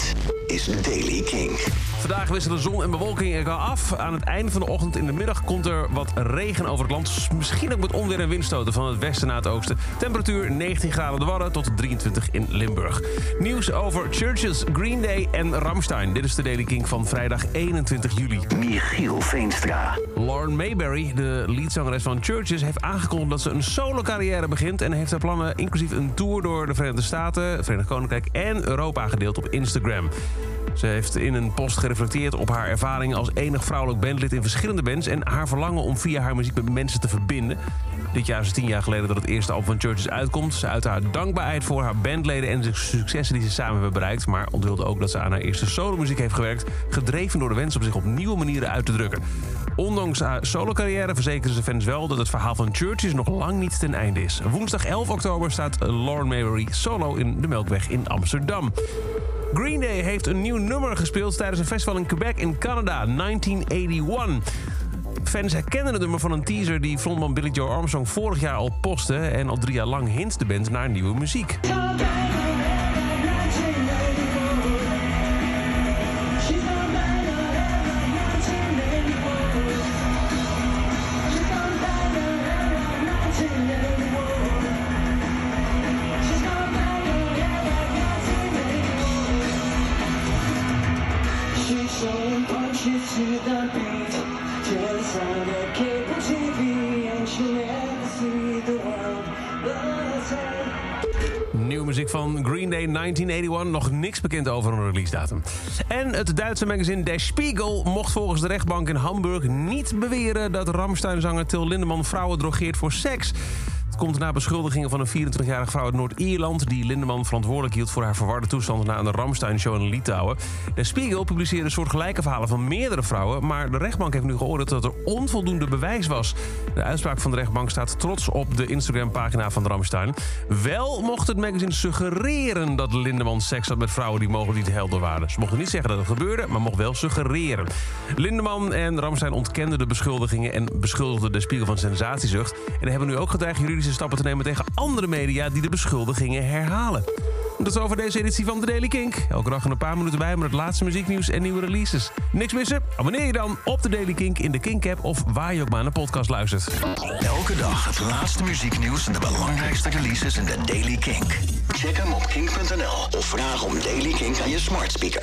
Dit is Daily King. Vandaag wisselen zon en bewolking elkaar af. Aan het einde van de ochtend in de middag komt er wat regen over het land. Misschien ook met onweer en windstoten van het westen naar het oosten. Temperatuur 19 graden de Warren tot 23 in Limburg. Nieuws over Churches, Green Day en Ramstein. Dit is de Daily King van vrijdag 21 juli. Michiel Veenstra. Lauren Mayberry, de leadzangeres van Churches, heeft aangekondigd dat ze een solo carrière begint. En heeft haar plannen inclusief een tour door de Verenigde Staten, Verenigd Koninkrijk en Europa gedeeld op Instagram. Ze heeft in een post gereflecteerd op haar ervaringen als enig vrouwelijk bandlid in verschillende bands en haar verlangen om via haar muziek met mensen te verbinden. Dit jaar is het tien jaar geleden dat het eerste album van Churches uitkomt. Ze uit haar dankbaarheid voor haar bandleden en de successen die ze samen hebben bereikt. Maar onthulde ook dat ze aan haar eerste solomuziek heeft gewerkt. Gedreven door de wens om zich op nieuwe manieren uit te drukken. Ondanks haar solo-carrière verzekeren ze fans wel dat het verhaal van Churches nog lang niet ten einde is. Woensdag 11 oktober staat Lauren Mayberry solo in de Melkweg in Amsterdam. Green Day heeft een nieuw nummer gespeeld tijdens een festival in Quebec in Canada, 1981. Fans herkennen het nummer van een teaser die frontman Billy Joe Armstrong vorig jaar al postte... en al drie jaar lang hint de band naar nieuwe muziek. Nieuwe muziek van Green Day 1981. Nog niks bekend over een release datum. En het Duitse magazine Der Spiegel mocht volgens de rechtbank in Hamburg niet beweren dat Ramstein-zanger Till Lindemann vrouwen drogeert voor seks. Komt na beschuldigingen van een 24-jarige vrouw uit Noord-Ierland... die Lindemann verantwoordelijk hield voor haar verwarde toestand... na een Ramstein-show in Litouwen. De Spiegel publiceerde een soort gelijke verhalen van meerdere vrouwen... maar de rechtbank heeft nu geoordeeld dat er onvoldoende bewijs was. De uitspraak van de rechtbank staat trots op de Instagram-pagina van Ramstein. Wel mocht het magazine suggereren dat Lindemann seks had met vrouwen... die mogelijk niet helder waren. Ze mochten niet zeggen dat het gebeurde, maar mocht wel suggereren. Lindemann en Ramstein ontkenden de beschuldigingen... en beschuldigden de Spiegel van sensatiezucht. En hebben nu ook gedreigd juridische stappen te nemen tegen andere media die de beschuldigingen herhalen. Dat is over deze editie van The Daily Kink. Elke dag een paar minuten bij met het laatste muzieknieuws en nieuwe releases. Niks missen? Abonneer je dan op The Daily Kink in de Kink-app of waar je ook maar naar podcast luistert. Elke dag het laatste muzieknieuws en de belangrijkste releases in de Daily Kink. Check hem op kink.nl of vraag om Daily Kink aan je smart speaker.